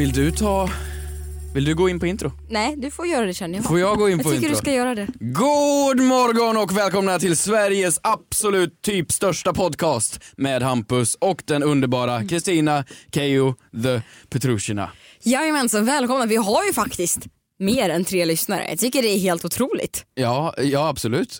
Vill du ta... Vill du gå in på intro? Nej, du får göra det känner jag. Får jag gå in jag på tycker intro? du ska göra det. God morgon och välkomna till Sveriges absolut typ största podcast med Hampus och den underbara Kristina Keijo the Petrushina. Jajamensan, välkomna. Vi har ju faktiskt mer än tre lyssnare. Jag tycker det är helt otroligt. Ja, ja absolut.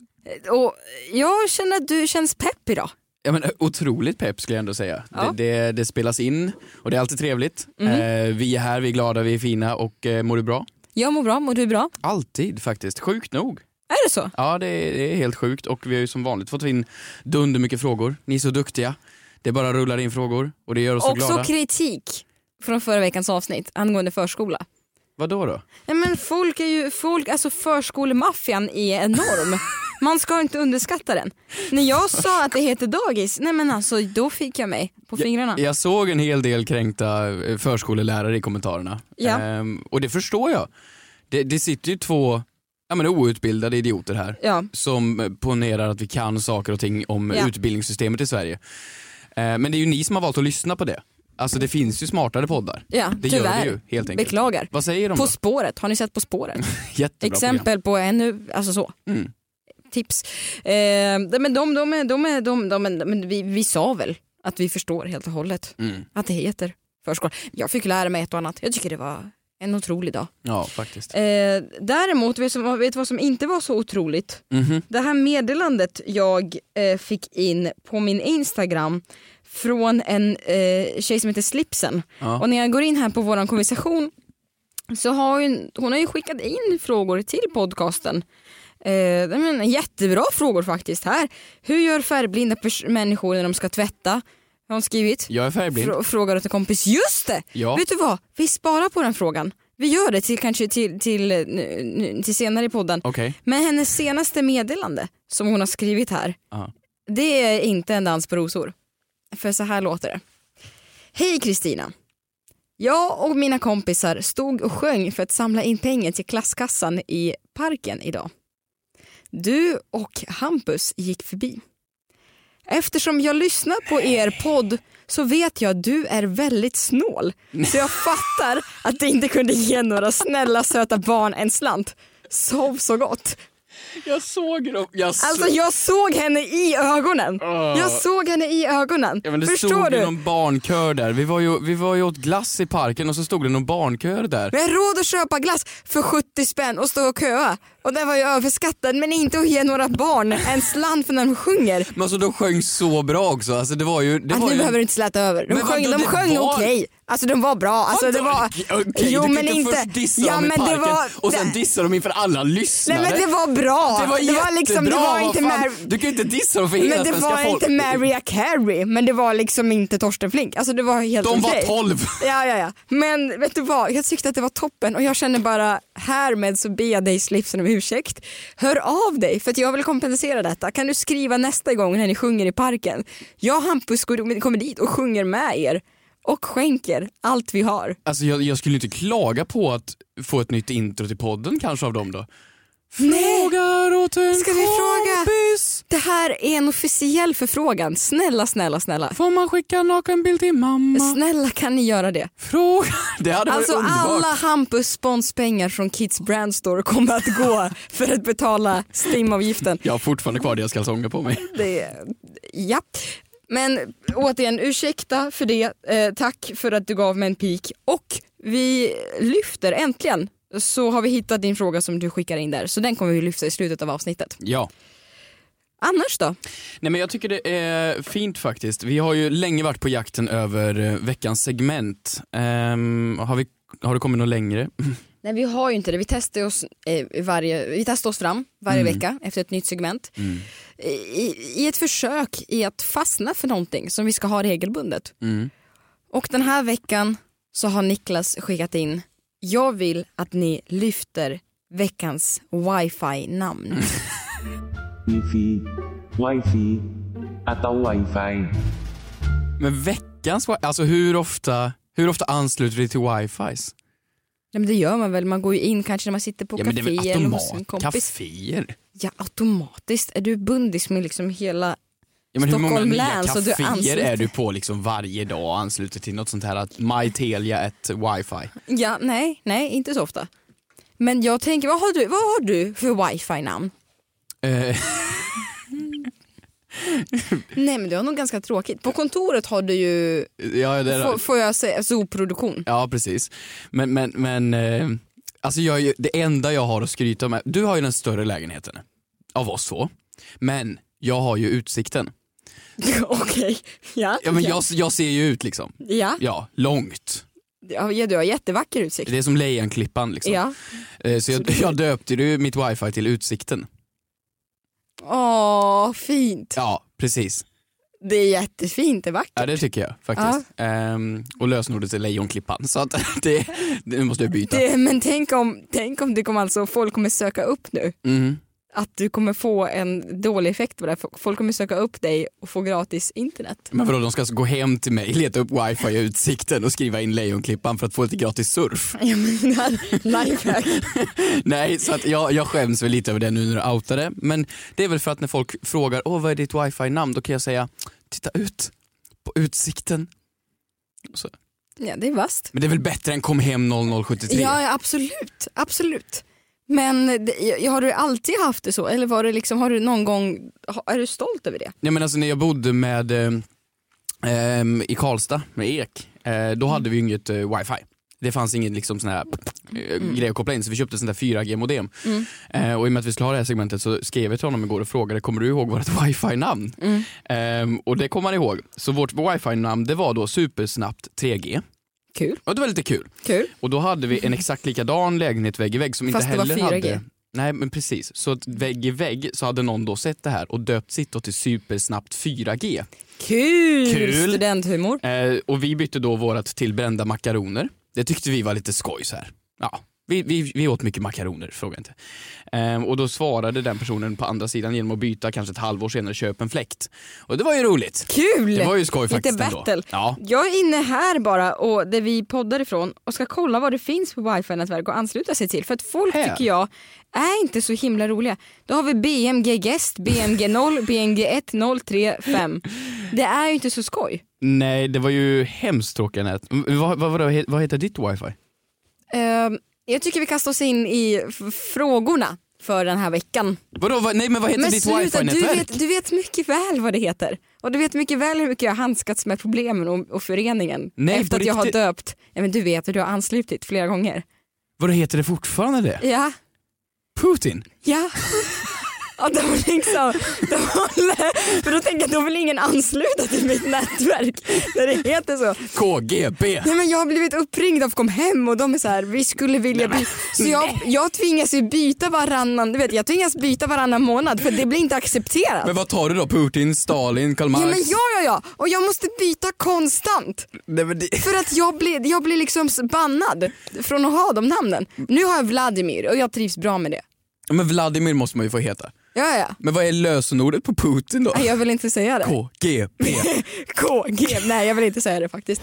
Och jag känner att du känns pepp idag. Ja, men, otroligt pepp skulle jag ändå säga. Ja. Det, det, det spelas in och det är alltid trevligt. Eh, vi är här, vi är glada, vi är fina och eh, mår du bra? Jag mår bra, mår du bra? Alltid faktiskt, sjukt nog. Är det så? Ja det är, det är helt sjukt och vi har ju som vanligt fått in dunder mycket frågor. Ni är så duktiga. Det bara rullar in frågor och det gör oss så Också glada. kritik från förra veckans avsnitt angående förskola. Vad då? Ja, men folk är ju, folk, alltså förskolemaffian är enorm. Man ska inte underskatta den. När jag sa att det heter dagis, nej men alltså då fick jag mig på fingrarna. Jag såg en hel del kränkta eh, förskolelärare i kommentarerna. Ja. Ehm, och det förstår jag. Det, det sitter ju två ja, men outbildade idioter här Ja. som eh, ponerar att vi kan saker och ting om Ja. utbildningssystemet i Sverige. Ehm, men det är ju ni som har valt att lyssna på det. Alltså det finns ju smartare poddar. Ja, det gör tyvärr. det ju helt enkelt. Beklagar. Vad säger de På då? spåret, har ni sett På spåret? Jättebra Exempel på ännu, alltså så. Mm. Tips. Eh, men de, de, är, de, är, de, de, men vi, vi sa väl att vi förstår helt och hållet. Mm. att det heter förskola. Jag fick lära mig ett och annat. Jag tycker det var en otrolig dag. Ja faktiskt. Eh, däremot, vet du vad som inte var så otroligt? Mhm. Det här meddelandet jag eh, fick in på min Instagram från en eh, tjej som heter Slipsen. Ja. Och när jag går in här på vår konversation så har ju, hon har ju skickat in frågor till podcasten. Eh, men jättebra frågor faktiskt här. Hur gör färgblinda människor när de ska tvätta? Har hon skrivit. Jag är färgblind. Frå- frågar åt en kompis. Just det! Ja. Vet du vad? Vi sparar på den frågan. Vi gör det till, kanske till, till, eh, till senare i podden. Okej. Men hennes senaste meddelande som hon har skrivit här, Ja. det är inte en dans på rosor. För så här låter det. Hej Kristina. Jag och mina kompisar stod och sjöng för att samla in pengar till klasskassan i parken idag. Du och Hampus gick förbi. Eftersom jag lyssnar på er podd så vet jag att du är väldigt snål. Så jag fattar att du inte kunde ge några snälla söta barn en slant. Sov så gott. Jag såg dem. Jag Alltså jag såg henne i ögonen. Jag såg henne i ögonen. Ja, men det Förstår stod du? ju någon barnkör där. Vi var, ju, vi var ju åt glass i parken och så stod det någon barnkör där. Har råd att köpa glass för 70 spänn och stå och köa. Och den var ju överskattad men inte att ge några barn en slant för när de sjunger. Men alltså de sjöng så bra också. Alltså det var ju... Det Alltså, var nu ju... behöver du inte släta över. De Men sjöng, vadå, de det sjöng var- okej. Alltså de var bra. Alltså, det var... Okej, jo du kan men inte inte... först dissa Ja dem i det parken var... och sen dissa dem inför alla lyssnare. Nej men det var bra. Det var jättebra! liksom, det var inte. Mar- Du kan inte dissa dem för hela men det svenska var folk. inte Mariah Carey, men det var liksom inte Torsten Flink. Alltså det var helt De var okej. 12. Ja, ja, ja. Men vet du vad, jag tyckte att det var toppen och jag känner bara härmed så ber jag dig Slipsen om ursäkt. Hör av dig för att jag vill kompensera detta. Kan du skriva nästa gång när ni sjunger i parken? Jag och Hampus kommer dit och sjunger med er och skänker allt vi har. Alltså jag, jag skulle inte klaga på att få ett nytt intro till podden kanske av dem då. Frågar åt en Ska vi fråga? kompis. Det här är en officiell förfrågan. Snälla, snälla, snälla. Får man skicka nakenbild till mamma? Snälla kan ni göra det? Fråga. Det hade varit Alltså underbart. alla Hampus sponspengar från Kids Brand Store kommer att gå för att betala STIM-avgiften. Jag har fortfarande kvar deras kalsonger på mig. Det, ja. Men återigen, ursäkta för det. Eh, tack för att du gav mig en pik. Och vi lyfter äntligen så har vi hittat din fråga som du skickar in där. Så den kommer vi lyfta i slutet av avsnittet. Ja. Annars då? Nej men jag tycker det är fint faktiskt. Vi har ju länge varit på jakten över eh, veckans segment. Ehm, har, vi, har det kommit något längre? Nej vi har ju inte det. Vi testar oss, eh, varje, vi testar oss fram varje vecka efter ett nytt segment. I, I ett försök i att fastna för någonting som vi ska ha regelbundet. Mm. Och den här veckan så har Niklas skickat in Jag vill att ni lyfter veckans wifi-namn. Wifi, wifi, atau wifi. Men veckans wi- alltså hur ofta, hur ofta ansluter du till wifis? Nej, men det gör man väl, man går ju in kanske när man sitter på Ja men det är café väl eller hos en automat, kompis. kaféer? Ja automatiskt, är du bundis med liksom hela Ja, men hur många Stockholm nya län, så du kaféer ansluter. är du på liksom varje dag och ansluter till något sånt här att MyTelia ett wifi? Ja, nej, nej, inte så ofta. Men jag tänker, vad har du, vad har du för wifi-namn? Eh, Nej men du har nog ganska tråkigt. På kontoret har du ju, ja, det får, får jag säga, zooproduktion. ja precis. Men, men, men eh, alltså jag, är det enda jag har att skryta med, du har ju den större lägenheten av oss två. Men jag har ju utsikten. Okej, ja. Ja, men ja. jag, jag ser ju ut liksom. ja. Ja, långt. Ja, ja, du har jättevacker utsikt. Det är som Lejonklippan liksom. Ja. Eh, Så jag, jag döpte ju mitt wifi till Utsikten. Åh, fint. Ja, precis. Det är jättefint, det är vackert. Ja det tycker jag faktiskt. Ehm, och lösenordet är Lejonklippan. Så att det, det måste jag byta. Det, men tänk om, tänk om det kommer alltså, folk kommer söka upp nu. Mhm. Att du kommer få en dålig effekt på det. Folk kommer söka upp dig och få gratis internet. Men vadå, de ska alltså gå hem till mig, leta upp wifi i Utsikten och skriva in Lejonklippan för att få lite gratis surf? Ja men det här, lifehack. Nej, så att jag, jag skäms väl lite över det nu när du outar det. Men det är väl för att när folk frågar, åh vad är ditt wifi-namn? Då kan jag säga, titta ut på Utsikten. Så. Ja det är vasst. Men det är väl bättre än kom hem 0073? Ja, ja absolut, absolut. Men har du alltid haft det så eller var det liksom, har du någon gång, är du stolt över det? Nej men alltså när jag bodde med eh, ehm, i Karlstad med Ek, eh, då hade vi ju inget eh, wifi. Det fanns ingen liksom sån här eh, grej att koppla in så vi köpte sånt där 4G-modem. Eh, och i och med att vi skulle ha det här segmentet så skrev jag till honom igår och frågade kommer du ihåg vårt wifi-namn? Ehm, och det kom han ihåg. Så vårt wifi-namn det var då supersnabbt 3G. Kul. Och det var lite kul. Kul. Och då hade vi en exakt likadan lägenhet vägg i vägg som Fast inte det var heller 4G. hade Nej men precis, så att vägg i vägg så hade någon då sett det här och döpt sitt då till supersnabbt 4G. Kul! Kul. Studenthumor. Eh, och vi bytte då vårat till brända makaroner. Det tyckte vi var lite skoj så här. Ja, vi, vi, vi åt mycket makaroner, fråga inte. Eh, och då svarade den personen på andra sidan genom att byta kanske ett halvår senare, köp en fläkt. Och det var ju roligt. Kul! Det var ju skoj Lite faktiskt ändå. battle. Ja. Jag är inne här bara och där vi poddar ifrån och ska kolla vad det finns på wifi-nätverk och ansluta sig till. För att folk Här. tycker jag är inte så himla roliga. Då har vi BMG Guest, BMG 0, BMG 1, 0, 3, 5. Det är ju inte så skoj. Nej, det var ju hemskt tråkiga nät. Vad, vad, vad, vad heter ditt wifi? Ehm, jag tycker vi kastar oss in i frågorna för den här veckan. Vadå, vad, nej men vad heter Men ditt sluta, du wifi-nätverk? vet, du vet mycket väl vad det heter. Och du vet mycket väl hur mycket jag har handskats med problemen och, och föreningen. Nej, efter att jag har döpt, ja, men du vet hur du har anslutit flera gånger. Vadå heter det fortfarande det? Ja, Putin? ja. Ja, de liksom, de håller, för då tänker jag då vill ingen ansluta till mitt nätverk när det heter så. KGB? Nej, men jag har blivit uppringd av Kom hem och de är så här, vi skulle vilja byta. Så jag, jag tvingas ju byta varannan, du vet jag tvingas byta varannan månad för det blir inte accepterat. Men vad tar du då? Putin, Stalin, Karl Marx? Ja men ja ja ja, och jag måste byta konstant. Nej, det... För att jag blir, jag blir liksom bannad från att ha de namnen. Nu har jag Vladimir och jag trivs bra med det. Men Vladimir måste man ju få heta. Ja ja, Men vad är lösenordet på Putin då? Nej, jag vill inte säga det. KGB. KG, nej jag vill inte säga det faktiskt.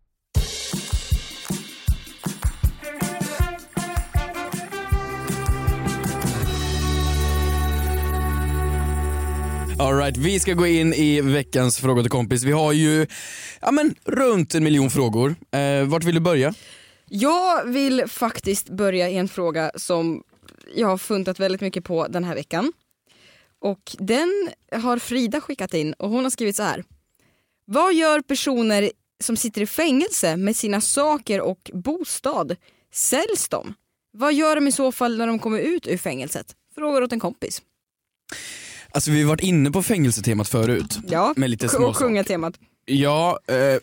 All right, vi ska gå in i veckans fråga till kompis. Vi har ju ja, men, runt en miljon frågor. Eh, vart vill du börja? Jag vill faktiskt börja i en fråga som jag har funtat väldigt mycket på den här veckan. Och den har Frida skickat in och hon har skrivit så här. Vad gör personer som sitter i fängelse med sina saker och bostad, säljs de? Vad gör de i så fall när de kommer ut ur fängelset? Frågar åt en kompis. Alltså vi har varit inne på fängelsetemat förut. Ja, Med lite och kungatemat. Ja, eh, eh,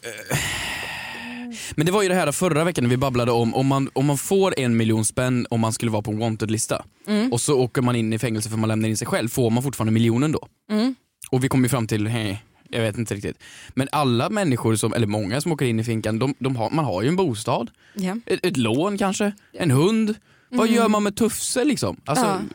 men det var ju det här förra veckan när vi babblade om om man, om man får en miljon spänn om man skulle vara på en wanted-lista Mm. och så åker man in i fängelse för man lämnar in sig själv, får man fortfarande miljonen då? Mm. Och vi kom ju fram till, hej, jag vet inte riktigt. Men alla människor, som, eller många som åker in i finkan, de, de har, man har ju en bostad, Ja. ett, ett lån kanske, en hund. Vad gör man med Tufse liksom? Alltså, Mm.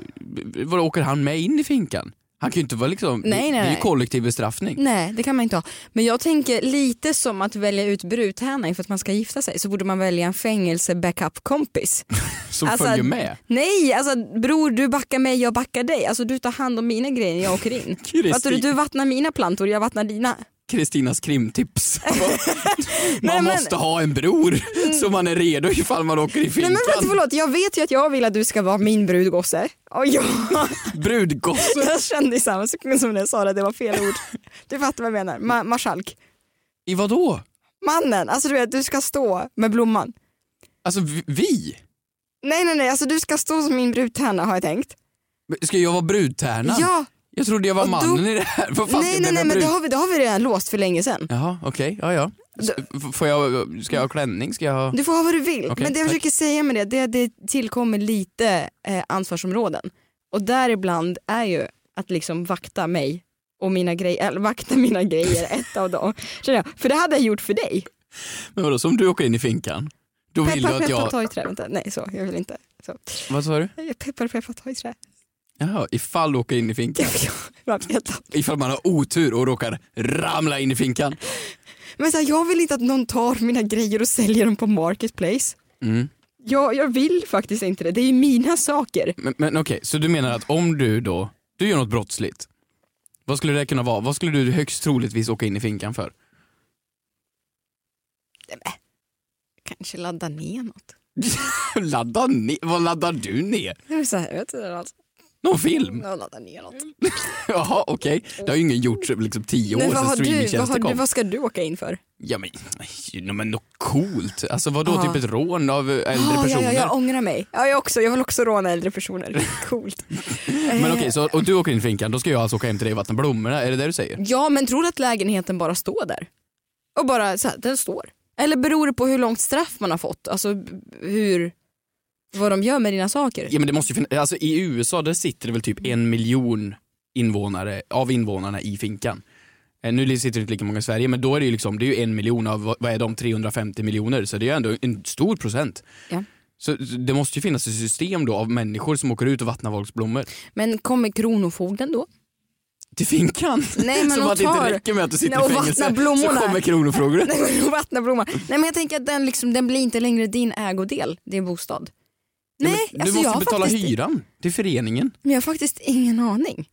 Ja. vad åker han med in i finkan? Han kan ju inte vara liksom, Nej, nej, det är ju kollektiv bestraffning. Nej, det kan man inte ha. Men jag tänker lite som att välja ut bruthärnan för att man ska gifta sig så borde man välja en fängelse-backup-kompis. Som Alltså, följer med. Nej, alltså bror du backar mig, jag backar dig. Alltså du tar hand om mina grejer när jag åker in. Du? Du vattnar mina plantor, jag vattnar dina. Kristinas krimtips. man Nej, men- måste ha en bror så man är redo ifall man åker i Nej finkan. men vänta förlåt, jag vet ju att jag vill att du ska vara min brudgosse. Och jag, Brudgosse. jag kände i samma sekund som jag sa det, det var fel ord. Du fattar vad jag menar, Ma- marskalk. I vad då? Mannen, alltså du vet du ska stå med blomman. Alltså vi- vi? Nej nej nej, alltså du ska stå som min brudtärna har jag tänkt. Ska jag vara brudtärnan? Ja, Jag trodde jag var då- mannen i det här. Vad fan nej nej nej men det har, vi, det har vi redan låst för länge sedan. Jaha, okej. Ja, ja. F- Får jag, ska jag ha klänning? Ska jag ha... Du får ha vad du vill. Okej, men det jag tack. försöker säga med det, det det tillkommer lite eh, ansvarsområden. Och däribland är ju att liksom vakta mig och mina grejer, eller vakta mina grejer, ett av dem. Känner jag. För det hade jag gjort för dig. Men vadå, som du åker in i finkan? Då vill Peppar du att peppar jag... ta i trä, vänta, nej så, jag vill inte. Så. Vad sa du? Peppar peppar ta i trä. Jaha, ifall du åker in i finkan. Att- Ifall man har otur och råkar ramla in i finkan. Men så här, jag vill inte att någon tar mina grejer och säljer dem på Marketplace. Mm. Jag, jag vill faktiskt inte det, det är mina saker. Men, men okej, så du menar att om du då, du gör något brottsligt. Vad skulle det kunna vara? Vad skulle du högst troligtvis åka in i finkan för? Kanske ladda ner något. Ladda ner? Vad laddar du ner? Jag här, jag vet inte, alltså, Någon film? jag laddar ner något. Jaha, okej. Det har ju ingen gjort liksom tio år Men vad, sedan har du, vad, streamingtjänster har du, kom. vad ska du åka in för? Ja men, nej, men något coolt. Alltså vadå, Ja. typ ett rån av äldre Ah, ja, personer? ja, jag ångrar mig. Ja, jag också. Jag vill också råna äldre personer. Coolt. Men okej, så, och du åker in i finkan, då ska jag alltså åka hem till dig och vattna blommorna, är det det du säger? Ja, men tror du att lägenheten bara står där? Och bara så här, den står. Eller beror det på hur långt straff man har fått? Alltså b- hur, vad de gör med dina saker? Ja men det måste ju alltså i USA där sitter det väl typ en miljon invånare, av invånarna i finkan. Eh, Nu sitter det inte lika många i Sverige men då är det ju liksom, det är ju en miljon av, vad- är de, 350 miljoner så det är ändå en stor procent. Ja. Så det måste ju finnas ett system då av människor som åker ut och vattnar folks blommor. Men kommer Kronofogden då? Till finkan? Nej, men Som att det inte räcker med att du sitter Nej, i och fängelse vattnar blommorna. så kommer kronofogden. Nej vattna. Nej men jag tänker att den, liksom, den blir inte längre din ägodel, din bostad. Ja, men Nej, du alltså måste betala faktiskt, hyran till föreningen. Men jag har faktiskt ingen aning.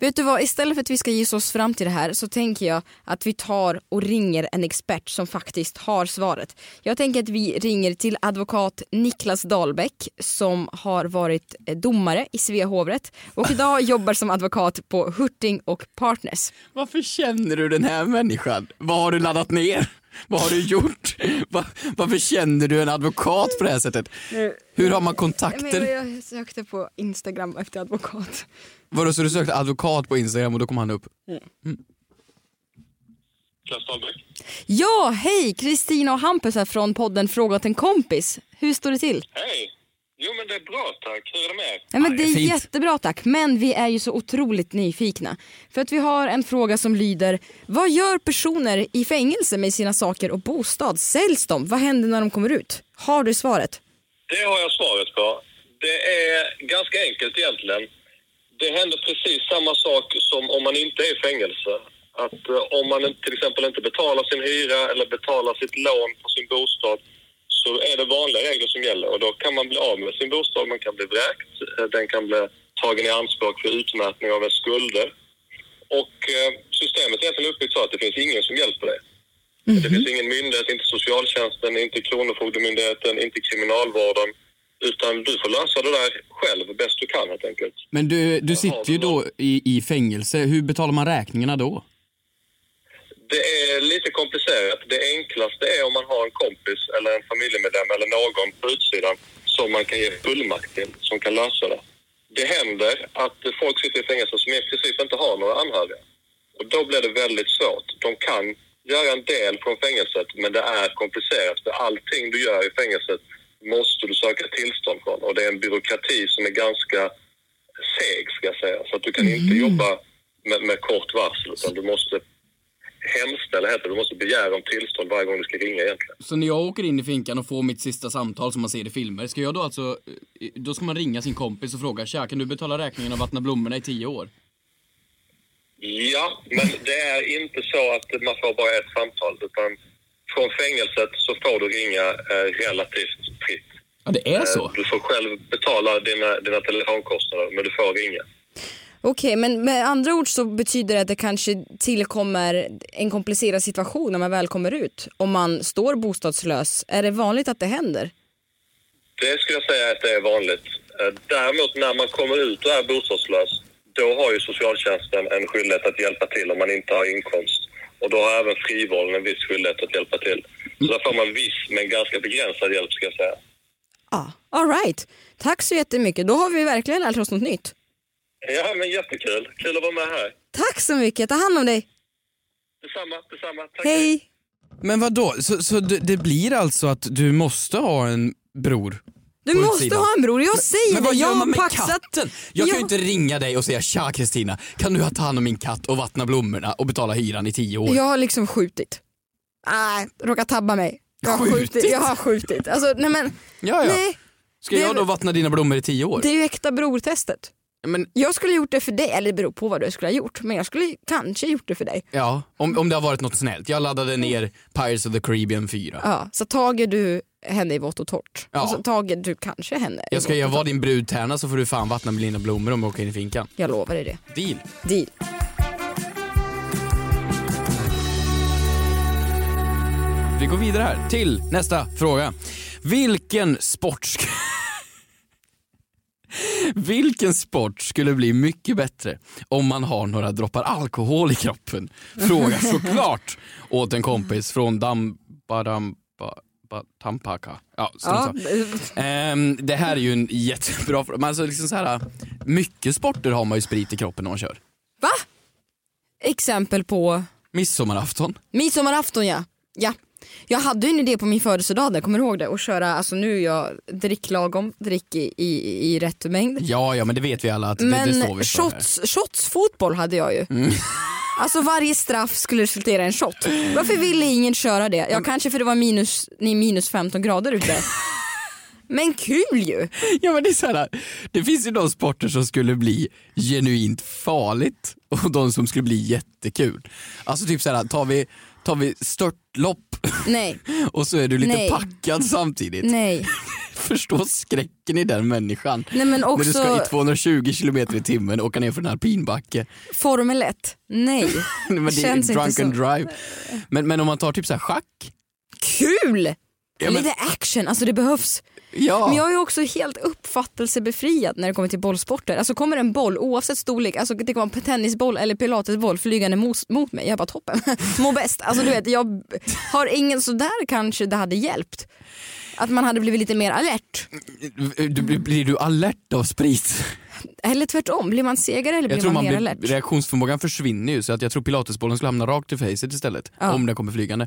Vet du vad, istället för att vi ska gissa oss fram till det här så tänker jag att vi tar och ringer en expert som faktiskt har svaret. Jag tänker att vi ringer till advokat Niklas Dahlbäck som har varit eh, domare i Svea hovrätt och idag jobbar som advokat på Hurting och Partners. Varför känner du den här människan? Vad har du laddat ner? Vad har du gjort? Va- Varför känner du en advokat på det här sättet? Hur har man Men kontakter? jag sökte på Instagram efter advokat. Vadå, så du sökte advokat på Instagram och då kom han upp? Dahlbäck. Ja, hej! Kristina och Hampus här från podden Fråga åt en kompis. Hur står det till? Hej! Jo men det är bra tack. Hur är det med er? Men det är fint. jättebra tack, men vi är ju så otroligt nyfikna. För att vi har en fråga som lyder, vad gör personer i fängelse med sina saker och bostad? Säljs de? Vad händer när de kommer ut? Har du svaret? Det har jag svaret på. Det är ganska enkelt egentligen. Det händer precis samma sak som om man inte är i fängelse. Att eh, om man till exempel inte betalar sin hyra eller betalar sitt lån på sin bostad så är det vanliga regler som gäller och då kan man bli av med sin bostad, man kan bli vräkt, eh, den kan bli tagen i anspråk för utmätning av ens skulder. Och eh, systemet är egentligen uppbyggt så att det finns ingen som hjälper dig. Det finns ingen myndighet, inte socialtjänsten, inte Kronofogdemyndigheten, inte kriminalvården. Utan du får lösa det där själv bäst du kan helt enkelt. Men du, du sitter ju då i, i fängelse, hur betalar man räkningarna då? Det är lite komplicerat. Det enklaste är om man har en kompis eller en familjemedlem eller någon på utsidan som man kan ge fullmakt till, som kan lösa det. Det händer att folk sitter i fängelse som i princip inte har några anhöriga. Och då blir det väldigt svårt. De kan göra en del från fängelset, men det är komplicerat. För allting du gör i fängelset måste du söka tillstånd från. Och det är en byråkrati som är ganska seg, ska jag säga. Så att du kan inte jobba med, med kort varsel, utan du måste hemställa, heter. Du måste begära om tillstånd varje gång du ska ringa egentligen. Så när jag åker in i finkan och får mitt sista samtal som man ser i filmer, ska jag då alltså, eh, då ska man ringa sin kompis och fråga tja kan du betala räkningen och vattna blommorna i tio år? Ja, men det är inte så att man får bara ett samtal, utan från fängelset så får du ringa eh, relativt fritt. Ja det är Eh, så? Du får själv betala dina, dina telefonkostnader, men du får ringa. Okej, men med andra ord så betyder det att det kanske tillkommer en komplicerad situation när man väl kommer ut. Om man står bostadslös, är det vanligt att det händer? Det skulle jag säga att det är vanligt. Eh, Däremot när man kommer ut och är bostadslös, då har ju socialtjänsten en skyldighet att hjälpa till om man inte har inkomst. Och då har även frivården en viss skyldighet att hjälpa till. Så där får man viss men ganska begränsad hjälp ska jag säga. Ja, all right. Tack så jättemycket. Då har vi verkligen lärt oss något nytt. Ja, men jättekul. Kul att vara med här. Tack så mycket. Ta hand om dig. Detsamma, detsamma. Tack. Hej. Men vad då? Så, så det, det blir alltså att du måste ha en bror? Du måste utsidan? ha en bror. Jag säger Men vad det. Jag gör man har med paxat. katten? Jag kan ju inte ringa dig och säga tja Kristina, kan du ta hand om min katt och vattna blommorna och betala hyran i tio år? Jag har liksom skjutit. Nej, råkat tabba mig. Jag har Skjutit? skjutit. Jag har skjutit. Alltså, nej men. Ja, ja. Nej, Ska jag då vattna dina blommor i tio år? det är ju äkta brortestet. Men Jag skulle gjort det för dig, eller det beror på vad du skulle ha gjort. Men jag skulle kanske gjort det för dig. ja, om, om det har varit något snällt. Jag laddade ner Pirates of the Caribbean 4. Ja, så tager du henne i vått och torrt. Ja. Och så tager du kanske henne Jag ska jag vara din brudtärna så får du fan vattna mina blommor om jag åker in i finkan. Jag lovar dig det. Deal. Deal. Vi går vidare här till nästa fråga. Vilken sport sk- Vilken sport skulle bli mycket bättre om man har några droppar alkohol i kroppen? Fråga såklart åt en kompis från Dambadamba Ba- Tampaka. Ja, Ja. Ehm, det här är ju en jättebra fråga. Alltså liksom så här, mycket sporter har man ju sprit i kroppen när man kör. Va? Exempel på Midsommarafton. midsommarafton ja. ja. Jag hade ju en idé på min födelsedag där, kommer du ihåg det? Att köra, alltså nu är jag drick lagom, drick i, i, i rätt mängd. Ja, ja men det vet vi alla att det, Men det står vi för. shots, shots fotboll hade jag ju. Mm. Alltså varje straff skulle resultera i en shot. Varför ville ingen köra det? Ja kanske för det var minus, nej, minus 15 grader ute. Men kul ju! Ja men det är så här, det finns ju de sporter som skulle bli genuint farligt och de som skulle bli jättekul. Alltså typ så här, tar vi, tar vi störtlopp Nej, och så är du lite Nej. packad samtidigt. nej. Förstå skräcken i den människan. Nej men När du ska också i 220 km i timmen åka ner för en alpinbacke. Formel 1, nej. Men det är Känns inte drunk så. and drive. Men, men om man tar typ så här schack. Kul! Ja, men- Lite action, alltså det behövs. Ja. Men jag är också helt uppfattelsebefriad när det kommer till bollsporter. Alltså kommer en boll oavsett storlek, alltså det kan vara en tennisboll eller pilatesboll flygande mot, mot mig, jag bara toppen. Må bäst. Alltså du vet, jag har ingen sådär kanske det hade hjälpt. Att man hade blivit lite mer alert. Du, blir- blir du alert av sprit? Eller tvärtom, blir man segare eller blir Jag tror man, man mer blir, alert? reaktionsförmågan försvinner ju så att jag tror pilatesbollen skulle hamna rakt i facet istället Ja. om den kommer flygande.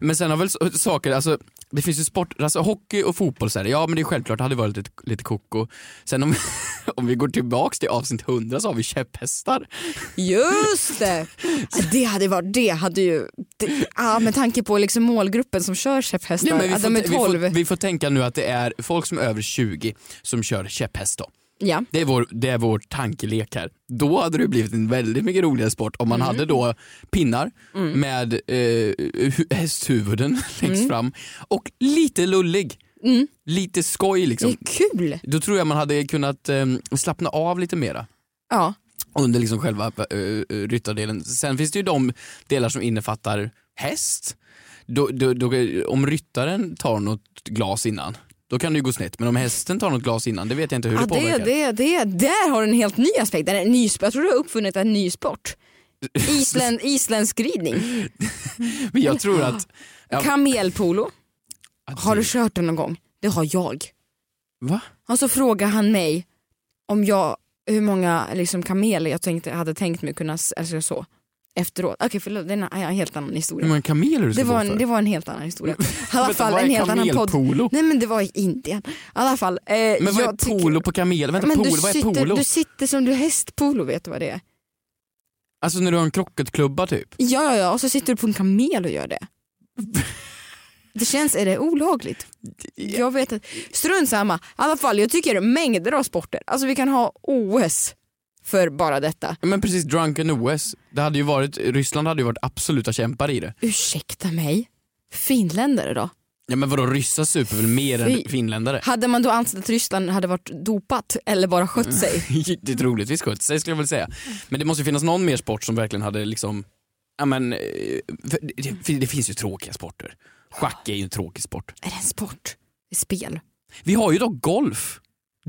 Men sen har väl saker, alltså det finns ju sport, alltså hockey och fotboll så här, ja men det är självklart, det hade varit lite, lite koko. Sen om, om vi går tillbaks till avsnitt 100 så har vi käpphästar. Just det! Det hade varit, det hade ju, det, ah, med tanke på liksom målgruppen som kör käpphästar, Ja, vi, får, de är vi, 12. får, vi får tänka nu att det är folk som är över 20 som kör käpphäst då. Ja. Det är, vår, det är vår tankelek här. Då hade det blivit en väldigt mycket roligare sport om man Mm. hade då pinnar med eh, hu- hästhuvuden längst fram och lite lullig. Lite skoj Det liksom. är kul! Då tror jag man hade kunnat eh, slappna av lite mera Ja. under liksom själva uh, ryttardelen. Sen finns det ju de delar som innefattar häst. Då, då, då, om ryttaren tar något glas innan, då kan det ju gå snett. Men om hästen tar något glas innan, det vet jag inte hur Ja, det det, påverkar. det, det, där har du en helt ny aspekt. Det en ny, jag tror du har uppfunnit en ny sport. Isländ, isländsk ridning. Men jag tror att... Ja, Kamelpolo. att Har du det- kört den någon gång? Det har jag. Va? Och så frågade han mig om jag, hur många liksom, kameler jag tänkte, hade tänkt mig kunna, alltså så, efterråt. Okej förlåt, det är en, en helt annan Hur historia. många kameler du Det var, en, det var en helt annan historia. I alla fall är en helt annan podd. kamelpolo? Nej men det var i Indien. I alla fall. Eh, Men vad är tycker- polo på kamel? Vänta, men polo, vad är sitter, polo? Du sitter som du hästpolo, vet du vad det är? Alltså när du har en krocketklubba typ? Ja, ja, ja, och så sitter du på en kamel och gör det. Det känns, är det olagligt? Jag vet inte. Strunt samma. I alla fall, jag tycker mängder av sporter. Alltså vi kan ha OS för bara detta. Men precis, Drunken OS. Det hade ju varit, Ryssland hade ju varit absoluta kämpar i det. Ursäkta mig? Finländare då? Ja men vadå, ryssar super väl mer Fy. än finländare? Hade man då ansett att Ryssland hade varit dopat eller bara skött sig? det är troligtvis skött sig skulle jag väl säga. Men det måste ju finnas någon mer sport som verkligen hade liksom, ja men, eh, det, det finns ju tråkiga sporter. Schack är ju en tråkig sport. Är det en sport? Det är spel. Vi har ju dock golf.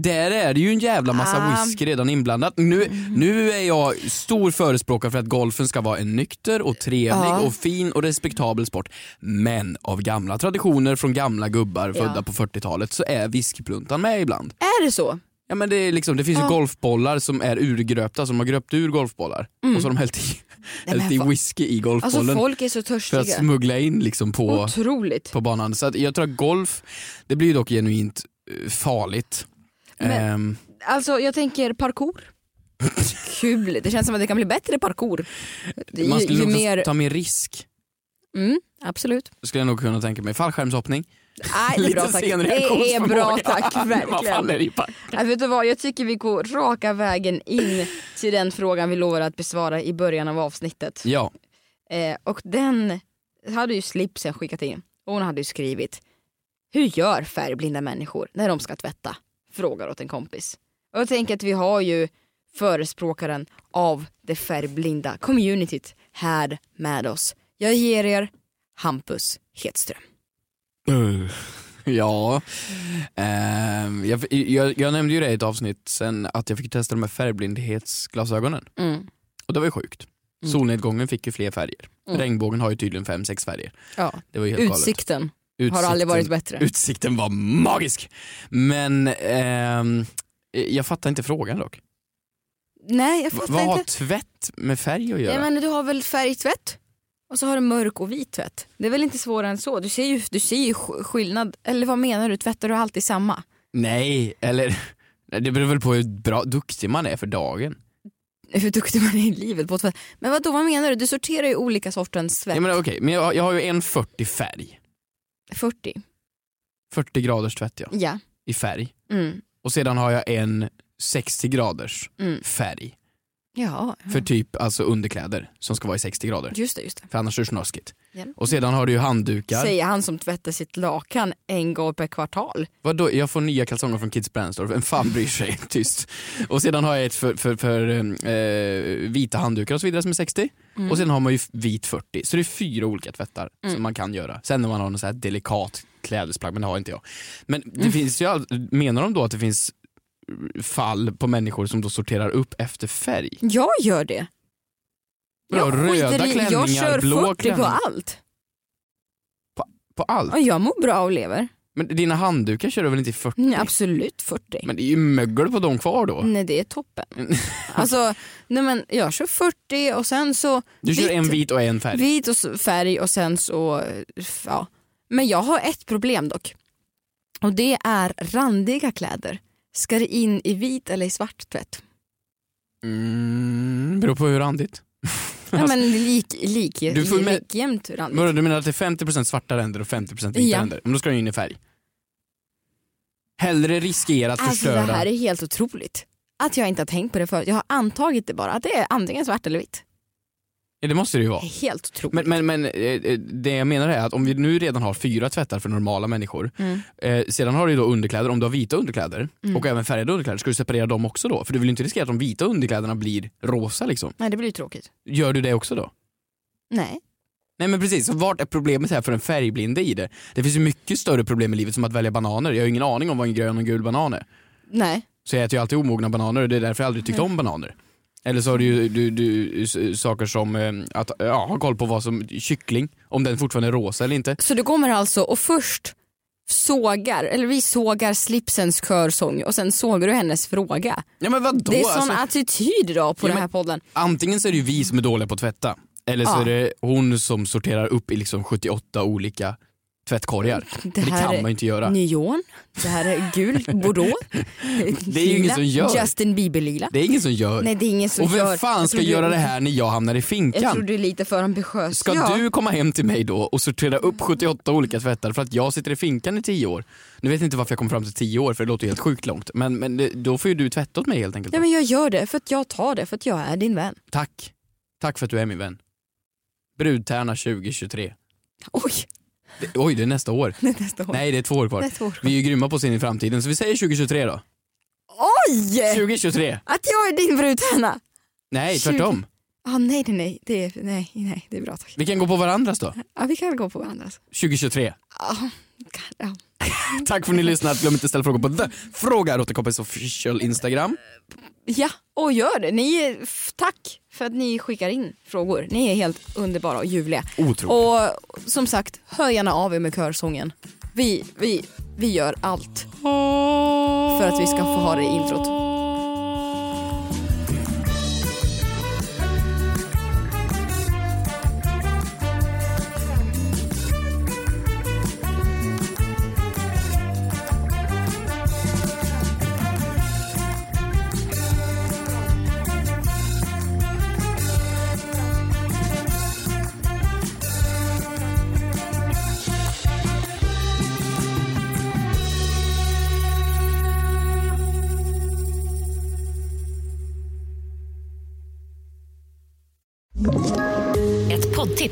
Där är det ju en jävla massa Ah. whisky redan inblandat. Nu, nu är jag stor förespråkare för att golfen ska vara en nykter och trevlig Ja. och fin och respektabel sport. Men av gamla traditioner från gamla gubbar Ja. födda på 40-talet så är whiskypluntan med ibland. Är det så? Ja, men det, är liksom, det finns Ja. ju golfbollar som är urgröpta, som har gröpt ur golfbollar och så har de hällt i, hällt i whisky i Alltså golfbollen folk är så för att törstiga. smuggla in liksom på, Otroligt. på banan. Så jag tror att golf, det blir ju dock genuint eh, farligt. Men- Ehm, Alltså jag tänker parkour. Kul, det känns som att det kan bli bättre parkour. Är man ju, skulle ju mer... ta mer risk. Mm, absolut. Skulle jag nog kunna tänka mig. Fallskärmshoppning. Nej, det är bra tack. Det är bra tack, verkligen. pack. Nej, vet du vad, jag tycker vi går raka vägen in till den frågan vi lovade att besvara i början av avsnittet. Ja, Eh, och den hade ju Slipsen skickat in. Och hon hade ju skrivit Hur gör färgblinda människor när de ska tvätta? Frågar åt en kompis. Och jag tänker att vi har ju förespråkaren av det färgblinda communityt här med oss. Jag ger er Hampus Hedström. Uh, ja. Ehm, jag, jag, jag nämnde ju det i ett avsnitt sen att jag fick testa de här färgblindhetsglasögonen. Mm. Och det var ju sjukt. Solnedgången fick ju fler färger. Mm. Regnbågen har ju tydligen fem, sex färger. Ja. Det var ju helt Utsikten galet. Har aldrig varit bättre. Utsikten var magisk. Men ehm, jag fattar inte frågan dock. Nej jag fattar vad har inte. tvätt med färg att göra? Jag menar, du har väl färgtvätt? Och så har du mörk och vit tvätt. Det är väl inte svårare än så? Du ser ju, du ser ju sk- skillnad. Eller vad menar du? Tvättar du alltid samma? Nej, eller det beror väl på hur bra, duktig man är för dagen. Hur duktig man är i livet på att tvätta. Men vad då vad menar du? Du sorterar ju olika sortens tvätt. Jag menar okej, men jag, jag har ju en 40 färg. 40. 40 graders tvätt ja, Ja. i färg. Mm. Och sedan har jag en 60 graders Mm. färg. Ja, För typ alltså underkläder som ska vara i 60 grader. just det. Just det. För annars är det snuskigt. Ja. Och sedan har du ju handdukar. Säger han som tvättar sitt lakan en gång per kvartal. Vadå, jag får nya kalsonger från Kids Brandstorf, vem fan bryr sig? Tyst. Och sedan har jag ett för, för, för eh, vita handdukar och så vidare som är 60. Mm. Och sen har man ju vit 40. Så det är fyra olika tvättar som man kan göra. Sen när man har något så här delikat klädesplagg, men det har inte jag. Men det Mm. finns ju, menar de då att det finns fall på människor som då sorterar upp efter färg? Jag gör det. Jag röda skiter i- Jag klänningar, kör blå 40 på klänningar? allt. På allt? Och jag mår bra och lever. Men dina handdukar kör du väl inte i 40? Nej, absolut 40. Men det är ju mögel på dem kvar då. Nej det är toppen. Alltså, nej men jag kör 40 och sen så Du kör vitt, en vit och en färg. vit och färg och sen så, ja. Men jag har ett problem dock. Och det är randiga kläder. Ska det in i vit eller i svart tvätt? Mm, beror på hur randigt. Ja men lik, lik, Du får med- likjämnt randigt. Vadå, du menar att det är 50% svarta ränder och 50% vita Ja. ränder? Men då ska den in i färg. Hellre riskera att Alltså förstöra. det här är helt otroligt. Att jag inte har tänkt på det förut. Jag har antagit det bara. Att det är antingen svart eller vitt. Det måste det ju vara. Det är helt otroligt. Men, men, men eh, eh, det jag menar är att om vi nu redan har fyra tvättar för normala människor, Mm. eh, sedan har du ju då underkläder, om du har vita underkläder och även färgade underkläder, ska du separera dem också då? För du vill ju inte riskera att de vita underkläderna blir rosa liksom. Nej det blir ju tråkigt. Gör du det också då? Nej. Nej men precis, så vart är problemet här för en färgblinde i det? Det finns ju mycket större problem i livet som att välja bananer. Jag har ingen aning om vad en grön och en gul banan är. Nej. Så jag äter ju alltid omogna bananer och det är därför jag aldrig tyckt om bananer. Eller så har du, du, du saker som eh, att ja, ha koll på vad som, kyckling, om den fortfarande är rosa eller inte. Så du kommer alltså och först sågar, eller vi sågar slipsens körsång och sen sågar du hennes fråga. Ja men vadå? det är sån Alltså, attityd idag på Ja, den här podden. antingen så är det ju vi som är dåliga på att tvätta, eller så Ja. är det hon som sorterar upp i liksom 78 olika tvättkorgar. Det, det kan man ju inte göra. Neon, det här är gul, bordeaux. Det är ju ingen som gör. Justin Bieber-lila. Det är ingen som gör. Nej det är ingen som och vem gör. fan Jag ska tror du- göra det här när jag hamnar i Jag finkan? tror du är lite för ambitiös. Ska ja. du komma hem till mig då och sortera upp 78 olika tvättar för att jag sitter i finkan i 10 år? Nu vet jag inte varför jag kom fram till 10 år för det låter helt sjukt långt. Men, men då får ju du tvätta åt mig helt enkelt. Då. men jag gör det för att jag tar det för att jag är din vän. Tack. Tack för att du är min vän. Brudtärna 2023. Oj, Det, oj, det är nästa år. det är nästa år. Nej, det är två år kvar. Två år kvar. Vi är ju grymma på att se in i framtiden, så vi säger 2023 då. Oj! 2023. Att jag är din brudtärna. Nej, 20. tvärtom. Ah, nej, nej, nej. Det är, nej, nej, det är bra tack. Vi kan gå på varandras då. Ja, vi kan gå på varandras. 2023. Ja, ja. Tack för att ni lyssnat. Glöm inte att ställa frågor på The Fråga Rotekompis official Instagram. ja, och gör det. Ni är, tack för att ni skickar in frågor. Ni är helt underbara och ljuvliga. Otroligt. Och som sagt, hör gärna av er med körsången. Vi, vi, vi gör allt för att vi ska få ha det i introt.